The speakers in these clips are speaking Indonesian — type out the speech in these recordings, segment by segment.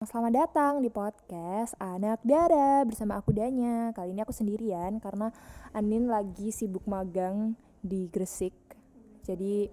Selamat datang di podcast Anak Dara bersama aku Danya. Kali ini aku sendirian karena Anin lagi sibuk magang di Gresik. Jadi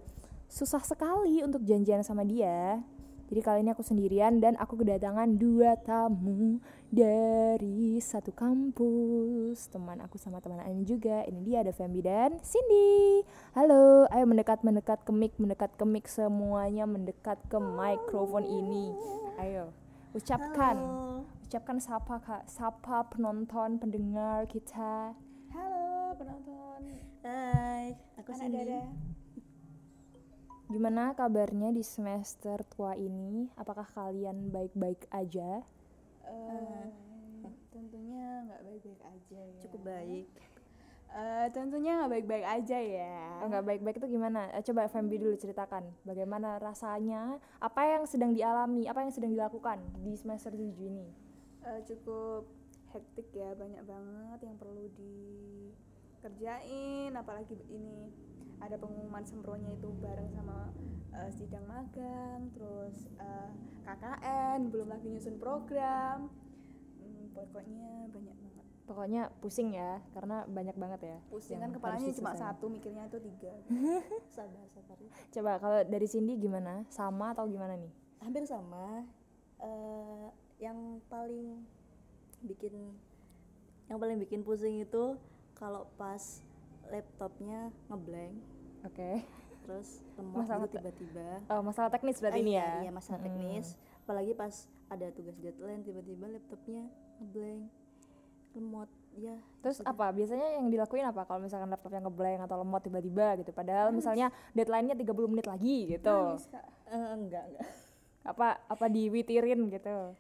susah sekali untuk janjian sama dia. Jadi kali ini aku sendirian dan aku kedatangan dua tamu dari satu kampus. Teman aku sama teman Anin juga. Ini dia ada Fembi dan Cindy. Halo, ayo mendekat mendekat ke mic, mendekat ke mic semuanya mendekat ke mikrofon ini. Ayo ucapkan Halo. ucapkan sapa kak sapa penonton pendengar kita Halo penonton. Hai, aku Anak Cindy. Gimana kabarnya di semester tua ini apakah kalian baik-baik aja Eh, tentunya nggak baik-baik aja ya. Cukup baik. Eh, tentunya nggak baik-baik aja ya. Nggak baik-baik itu gimana Eh, coba Fembi dulu ceritakan bagaimana rasanya apa yang sedang dialami apa yang sedang dilakukan di semester 7 ini Eh, cukup hektik ya, banyak banget yang perlu dikerjain. Apalagi ini ada pengumuman sempronya itu bareng sama eh, sidang magang, terus eh, KKN, belum lagi nyusun program. Hmm, pokoknya banyak. Pokoknya pusing ya karena banyak banget ya Pusing kan kepalanya cuma satu, mikirnya itu tiga. Sabar, sabar. coba kalau dari Cindy gimana sama atau gimana nih Hampir sama. Eh, yang paling bikin yang paling bikin pusing itu kalau pas laptopnya ngeblank oke terus lemot Masalah gitu tiba-tiba. Oh, masalah teknis berarti Ah, ini iya, ya Iya, masalah teknis. Apalagi pas ada tugas deadline tiba-tiba laptopnya ngeblank. Lemot. Ya. Terus sudah. apa? Biasanya yang dilakuin apa kalau misalkan laptopnya ngeblank atau lemot tiba-tiba gitu. Padahal misalnya deadline-nya 30 menit lagi gitu. Nangis, Kak. Eh, enggak, enggak. Apa apa diwitirin gitu.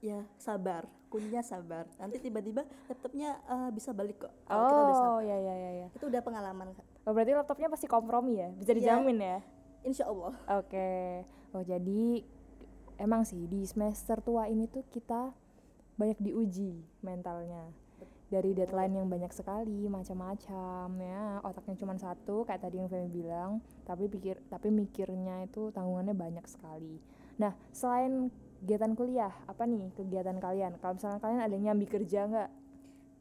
ya sabar kuncinya sabar nanti tiba-tiba laptopnya eh, bisa balik kok kalau kita udah Oh, sabar ya ya ya ya. itu udah pengalaman Kak. Oh, berarti laptopnya pasti kompromi ya? Bisa Iya. dijamin ya? insya Allah Oke. Oh, jadi emang sih di semester tua ini tuh kita banyak diuji mentalnya. Dari deadline yang banyak sekali, macam-macam ya. Otaknya cuma satu kayak tadi yang Femi bilang, tapi pikir tapi mikirnya itu tanggungannya banyak sekali. Nah, selain kegiatan kuliah, apa nih kegiatan kalian? Kalau misalnya kalian ada yang nyambi kerja nggak?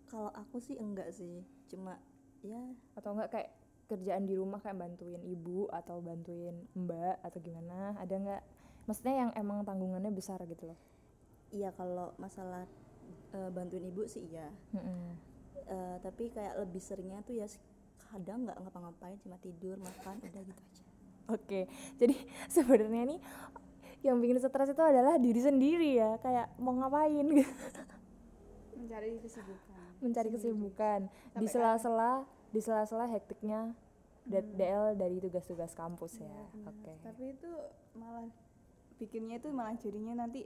kalau aku sih enggak sih cuma ya Atau nggak kayak kerjaan di rumah kayak bantuin ibu atau bantuin mbak atau gimana? Ada nggak? Maksudnya yang emang tanggungannya besar gitu loh. Iya kalau masalah eh, bantuin ibu sih iya Mm-mm. Eh, tapi kayak lebih seringnya tuh ya kadang nggak ngapa-ngapain cuma tidur makan udah gitu aja Oke, jadi sebenarnya nih yang bikin stres itu adalah diri sendiri ya, kayak mau ngapain gitu, mencari kesibukan mencari kesibukan di sela-sela di sela-sela hektiknya D- DL dari tugas-tugas kampus ya. benar. Oke. tapi itu malah bikinnya itu malah jadinya nanti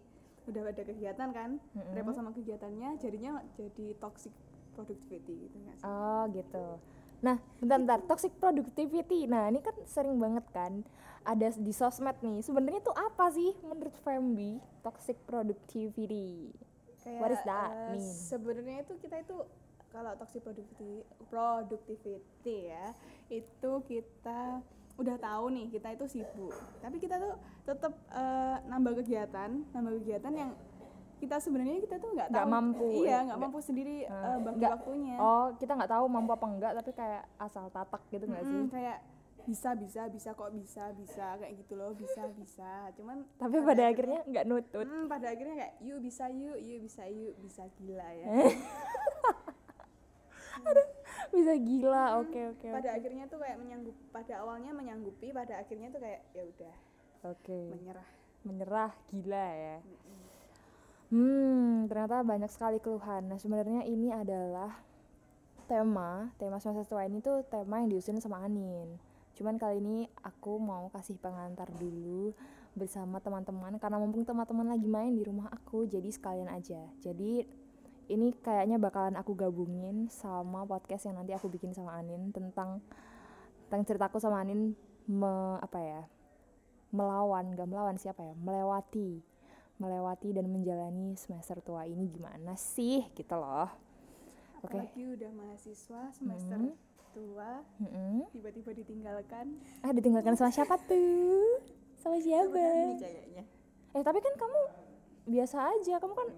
udah ada kegiatan kan Mm-mm. repot sama kegiatannya jadinya jadi toxic productivity gitu nggak sih Oh gitu. Nah, bentar-bentar, toxic productivity. Nah, ini kan sering banget kan ada di sosmed nih. Sebenarnya itu apa sih menurut Fembi toxic productivity? What does that eh, mean? sebenarnya itu kita itu kalau toxic productivity productivity ya itu kita udah tahu nih kita itu sibuk tapi kita tuh tetap eh, nambah kegiatan nambah kegiatan yang kita sebenarnya kita tuh nggak Nggak tahu mampu, iya ya? nggak mampu sendiri eh, bagi nggak- waktunya Oh, kita nggak tahu mampu apa enggak, tapi kayak asal tatak gitu nggak sih? Mm, kayak bisa bisa bisa kok bisa bisa kayak gitu loh bisa bisa cuman Tapi pada akhirnya nggak nutut. Hmm, pada akhirnya kayak yuk bisa yuk yuk bisa yuk bisa gila ya Bisa gila. Oke, oke. pada oke. akhirnya tuh kayak menyanggup pada awalnya menyanggupi pada akhirnya tuh kayak ya udah Oke. menyerah Menyerah gila ya. Hmm, ternyata banyak sekali keluhan. Nah, sebenarnya ini adalah tema, tema semester tua ini tuh tema yang diusin sama Anin. Cuman kali ini aku mau kasih pengantar dulu bersama teman-teman karena mumpung teman-teman lagi main di rumah aku, jadi sekalian aja. Jadi ini kayaknya bakalan aku gabungin sama podcast yang nanti aku bikin sama Anin tentang tentang ceritaku sama Anin me, apa ya? melawan, gak melawan siapa ya? melewati melewati dan menjalani semester tua ini gimana sih gitu loh. Oke. apalagi udah mahasiswa semester Mhm. tua Mm-mm. tiba-tiba ditinggalkan Ah ditinggalkan sama siapa tuh? Sama siapa? Kayaknya Eh tapi kan kamu biasa aja kamu kan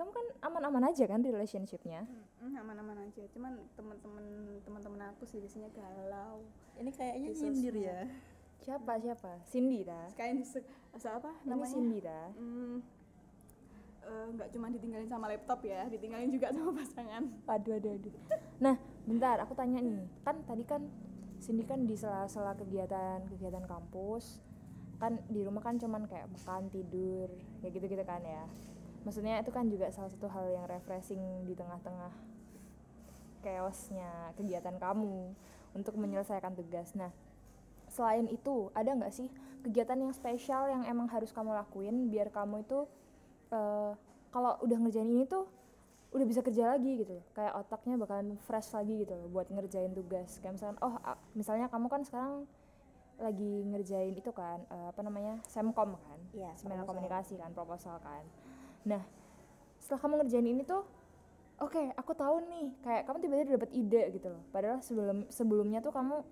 kamu kan aman-aman aja kan relationshipnya? Hmm, aman-aman aja. Cuman teman-teman teman-teman aku sih biasanya galau. Ini kayaknya Di nyindir ya. Siapa siapa? Cindy ta kayak di se- se- apa ini namanya? Cindy ta Hmm, eh, nggak cuma ditinggalin sama laptop ya ditinggalin juga sama pasangan. Aduh aduh aduh. Nah bentar aku tanya nih. Kan tadi kan Cindy kan di sela-sela kegiatan kegiatan kampus. Kan di rumah kan cuman kayak makan tidur kayak gitu gitu kan ya maksudnya itu kan juga salah satu hal yang refreshing di tengah-tengah chaosnya kegiatan kamu untuk menyelesaikan tugas. Nah selain itu ada nggak sih kegiatan yang spesial yang emang harus kamu lakuin biar kamu itu eh, kalau udah ngerjain ini tuh udah bisa kerja lagi gitu loh. Kayak otaknya bakalan fresh lagi gitu loh buat ngerjain tugas. Kayak misalkan oh misalnya kamu kan sekarang lagi ngerjain itu kan eh, apa namanya semkom kan? Seminar proposal. komunikasi kan proposal kan nah setelah kamu ngerjain ini tuh oke aku tahu nih kayak kamu tiba-tiba dapat ide gitu loh. Padahal sebelum sebelumnya tuh kamu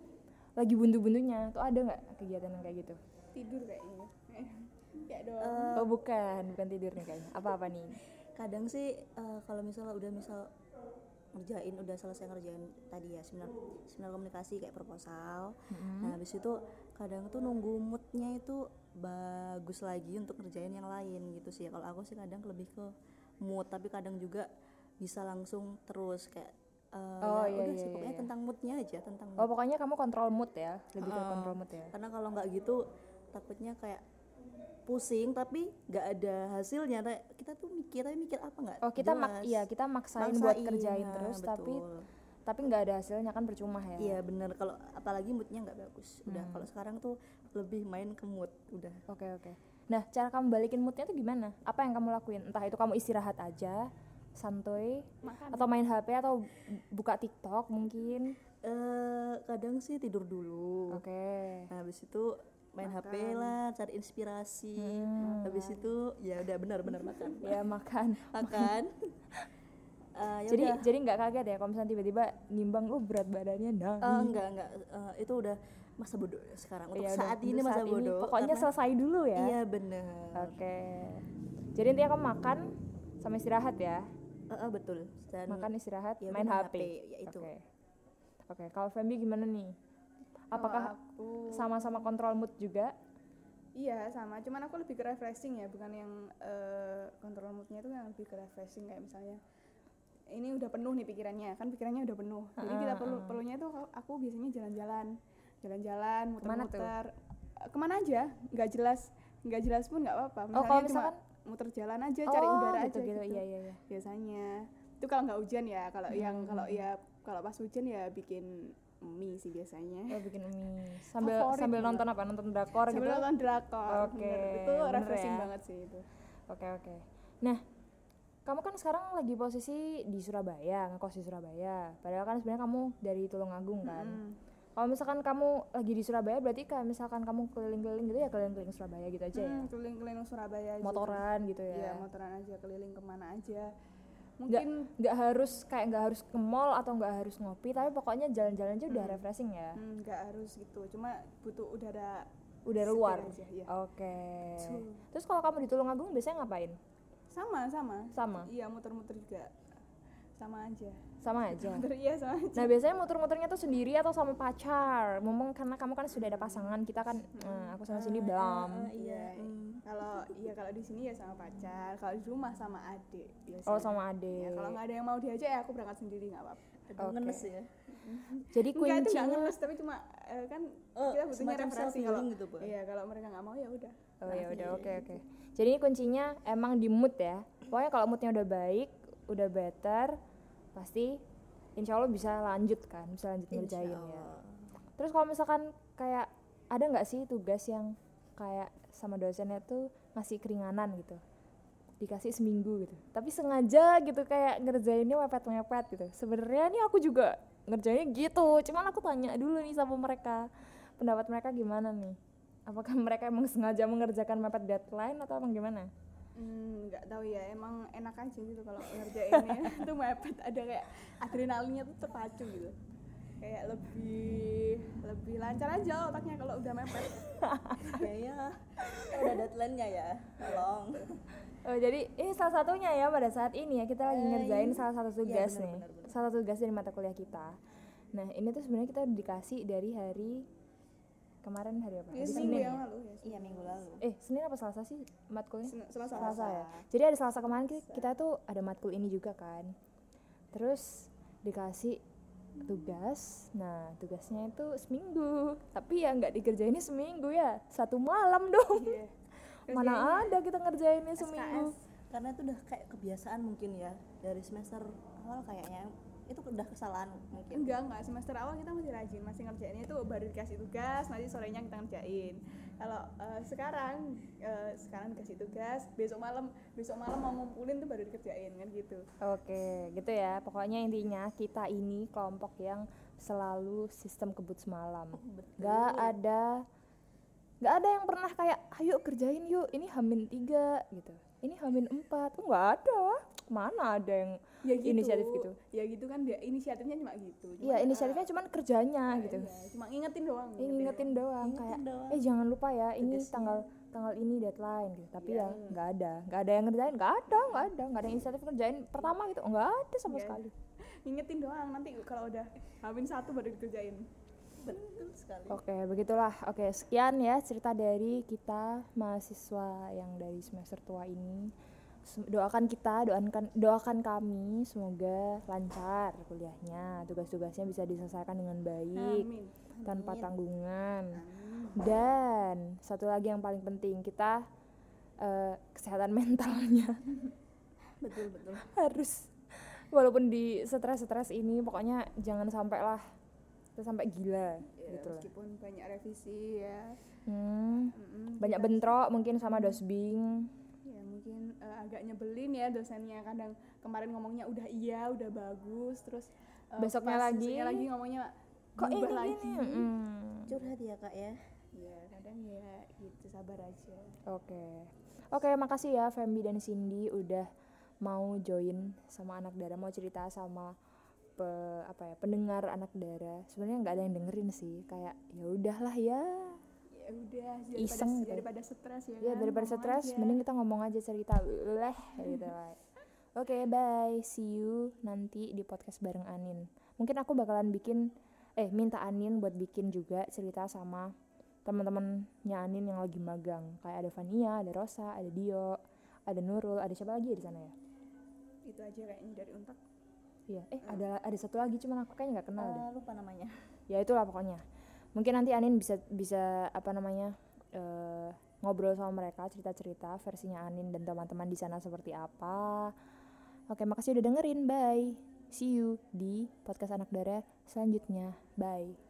lagi buntu-buntunya tuh ada nggak kegiatan yang kayak gitu? Tidur kayaknya. Ya dong. Eh, oh bukan bukan tidur nih kayaknya. Apa apa nih? kadang sih eh, kalau misalnya udah misal ngerjain udah selesai ngerjain tadi ya seminar seminar komunikasi kayak proposal nah habis itu kadang tuh nunggu moodnya itu bagus lagi untuk ngerjain yang lain gitu sih kalau aku sih kadang lebih ke mood tapi kadang juga bisa langsung terus kayak eh, Oh, ya iya, udah iya, sih pokoknya iya. tentang moodnya aja tentang oh mood. pokoknya kamu kontrol mood ya lebih ke Heeh. kontrol mood ya karena kalau nggak gitu takutnya kayak pusing tapi nggak ada hasilnya kita tuh mikir tapi mikir apa nggak Oh kita mak iya kita maksain, buat Maksain, kerjain nah, terus tapi betul. tapi nggak ada hasilnya kan percuma ya. iya bener kalau apalagi moodnya nggak bagus udah Hmm. kalau sekarang tuh lebih main ke mood udah Oke oke. Nah cara kamu balikin moodnya tuh gimana? Apa yang kamu lakuin? Entah itu kamu istirahat aja, santuy, makan atau main HP atau buka TikTok mungkin. eh kadang sih tidur dulu Oke. nah habis itu main HP lah cari inspirasi Hmm. habis itu ya udah benar-benar makan Ya makan. makan ya jadi udah. jadi nggak kaget ya kalau misalnya tiba-tiba nimbang lu berat badannya nah. Eh, enggak enggak Eh, itu udah masa bodoh sekarang untuk Ya udah, saat untuk ini masa saat bodoh Pokoknya karena- selesai dulu ya. iya bener Oke. Jadi intinya kamu makan sama istirahat ya. Eh, eh, betul dan makan istirahat ya main udah HP. ya itu Oke. Oke, kalau Fembi gimana nih? Apakah Kalau aku sama-sama kontrol mood juga? iya sama. Cuman aku lebih ke refreshing ya bukan yang eh, kontrol moodnya itu yang lebih ke refreshing. Kayak misalnya ini udah penuh nih pikirannya. Kan pikirannya udah penuh. Jadi kita perlu perlunya tuh aku- biasanya jalan-jalan. Jalan-jalan Ke mana muter-muter. Eh, ke mana aja? Nggak jelas. Nggak jelas pun nggak apa-apa. Oh, kalau cuma misalkan? muter jalan aja cari Oh, udara gitu, aja gitu. gitu. Iya, iya, iya. biasanya. Itu kalau nggak hujan ya kalau yang Hmm. kalau ya kalau pas hujan ya bikin mie sih biasanya Oh, bikin mie. Sambil Favorit sambil nonton apa? Nonton drakor sambil gitu. nonton drakor Oke, bener. itu refreshing ya. banget sih itu Oke, oke. Nah, kamu kan sekarang lagi posisi di Surabaya, ngekos di Surabaya. Padahal kan sebenarnya kamu dari Tulungagung kan. Mm. Kalau misalkan kamu lagi di Surabaya berarti kayak misalkan kamu keliling-keliling gitu ya keliling-keliling Surabaya gitu aja ya. Hmm, keliling-keliling Surabaya aja Motoran gitu ya. iya motoran aja keliling ke mana aja mungkin nggak harus kayak nggak harus ke mall atau nggak harus ngopi tapi pokoknya jalan-jalan aja udah Hmm. refreshing ya. Hmm, nggak harus gitu cuma butuh udara udah segar luar? aja, iya. oke. Betul. terus kalau kamu di Tulungagung biasanya ngapain? Sama sama. Sama? Iya muter-muter juga. Sama aja. Sama aja? Muter iya sama aja. Nah biasanya muter-muternya tuh sendiri atau sama pacar? Ngomong karena kamu kan sudah ada pasangan kita kan eh, aku sama Cindy belum. Ah, iya. Iya, mm. Kalau iya kalau di sini ya sama pacar kalau di rumah sama adik biasanya. Oh sama Ya, adik kalau nggak ada yang mau diajak ya aku berangkat sendiri nggak apa-apa. Oke. ngenes ya. Jadi enggak itu nggak kuncinya ngeles tapi cuma eh, kan Oh, kita butuhnya refreshing kalau gitu, Bu. iya kalau mereka nggak mau ya udah. Oh ya udah oke oke. Jadi ini kuncinya emang di mood ya. Pokoknya kalau moodnya udah baik udah better pasti insya Allah bisa lanjut kan bisa lanjut ngerjain ya. Terus kalau misalkan kayak ada nggak sih tugas yang kayak sama dosennya tuh ngasih keringanan gitu, dikasih seminggu gitu, tapi sengaja gitu kayak ngerjainnya mepet-mepet gitu. Sebenarnya nih aku juga ngerjainnya gitu, cuman aku tanya dulu nih sama mereka, pendapat mereka gimana nih? Apakah mereka emang sengaja mengerjakan mepet deadline atau emang gimana? Hmm, nggak tahu ya emang enak aja gitu kalau ngerjainnya itu mepet ada kayak adrenalinnya tuh terpacu gitu kayak lebih lebih lancar aja otaknya kalau udah mepet kayaknya udah deadline-nya ya tolong Oh, jadi ini salah satunya ya pada saat ini ya kita lagi Eh, ngerjain ini- salah satu iya, tugas benar, nih. benar, benar. Salah satu tugas dari mata kuliah kita. Nah, ini tuh sebenarnya kita dikasih dari hari kemarin hari apa? ini Hari Senin yang ya? lalu ya iya minggu lalu Eh, Senin apa Selasa sih matkulnya? Sen- selasa Selasa ya. Jadi ada Selasa kemarin kita, kita tuh ada matkul ini juga kan. Terus dikasih tugas. Nah, tugasnya itu seminggu. Tapi ya nggak dikerjainnya seminggu ya. Satu malam dong. Iya. Mana ada kita ngerjainnya seminggu. karena itu udah kayak kebiasaan mungkin ya dari semester awal kayaknya itu udah kesalahan mungkin. Enggak enggak. Semester awal kita masih rajin masih ngerjainnya itu baru dikasih tugas nanti sorenya kita ngerjain. Kalau eh, sekarang eh, sekarang dikasih tugas besok malam besok malam mau ngumpulin tuh baru dikerjain kan gitu. Oke, gitu ya. Pokoknya intinya kita ini kelompok yang selalu sistem kebut semalam. Gak ada gak ada yang pernah kayak ayo kerjain yuk ini hamin tiga gitu. Ini hamin empat. Oh, nggak ada mana ada yang ya gitu inisiatif gitu ya gitu kan dia inisiatifnya cuma gitu Cuman, iya eh, inisiatifnya cuman kerjanya gitu iya, cuma ngingetin doang ini ngingetin doang Ingetin kayak doang. eh jangan lupa ya ini tanggal tanggal ini deadline gitu tapi Iya. ya nggak ada nggak ada yang ngerjain nggak ada nggak ada nggak ada yang inisiatif ngerjain pertama gitu nggak ada sama Iya. sekali ngingetin doang nanti kalau udah hamin satu baru dikerjain betul sekali Oke, begitulah. Oke, sekian ya cerita dari kita mahasiswa yang dari semester tua ini. Doakan kita, doakan doakan kami semoga lancar kuliahnya, tugas-tugasnya bisa diselesaikan dengan baik amin tanpa Amin. tanggungan. Amin. Dan satu lagi yang paling penting, kita eh, kesehatan mentalnya betul betul harus walaupun di stres-stres ini pokoknya jangan sampai lah kita sampai gila Ya, gitu lah. meskipun banyak revisi ya Hmm. Banyak bentrok mungkin sama dosbing agak nyebelin ya dosennya. Kadang kemarin ngomongnya udah iya udah bagus terus eh, Besoknya pas lagi, besoknya lagi ngomongnya kok ini berubah lagi. Gini Mm, curhat ya kak ya? Ya kadang ya gitu sabar aja. Oke. Oke makasih ya Fembi dan Cindy udah mau join sama anak dara mau cerita sama pe- apa ya pendengar anak dara. Sebenarnya nggak ada yang dengerin sih kayak ya udahlah ya ya udah daripada, Iseng gitu. daripada stres ya ya kan, daripada stres mending kita ngomong aja cerita leh gitu lah oke bye. See you nanti di podcast bareng Anin. Mungkin aku bakalan bikin eh minta Anin buat bikin juga cerita sama teman-temannya Anin yang lagi magang. Kayak ada Vania ada Rosa ada Dio ada Nurul ada siapa lagi ya di sana ya? Itu aja kayaknya dari untak iya eh ada ada satu lagi cuman aku kayaknya nggak kenal deh. Eh, lupa namanya. Ya itulah pokoknya mungkin nanti Anin bisa bisa apa namanya eh, ngobrol sama mereka cerita-cerita versinya Anin dan teman-teman di sana seperti apa. Oke makasih udah dengerin. Bye. See you di podcast anak dara selanjutnya. Bye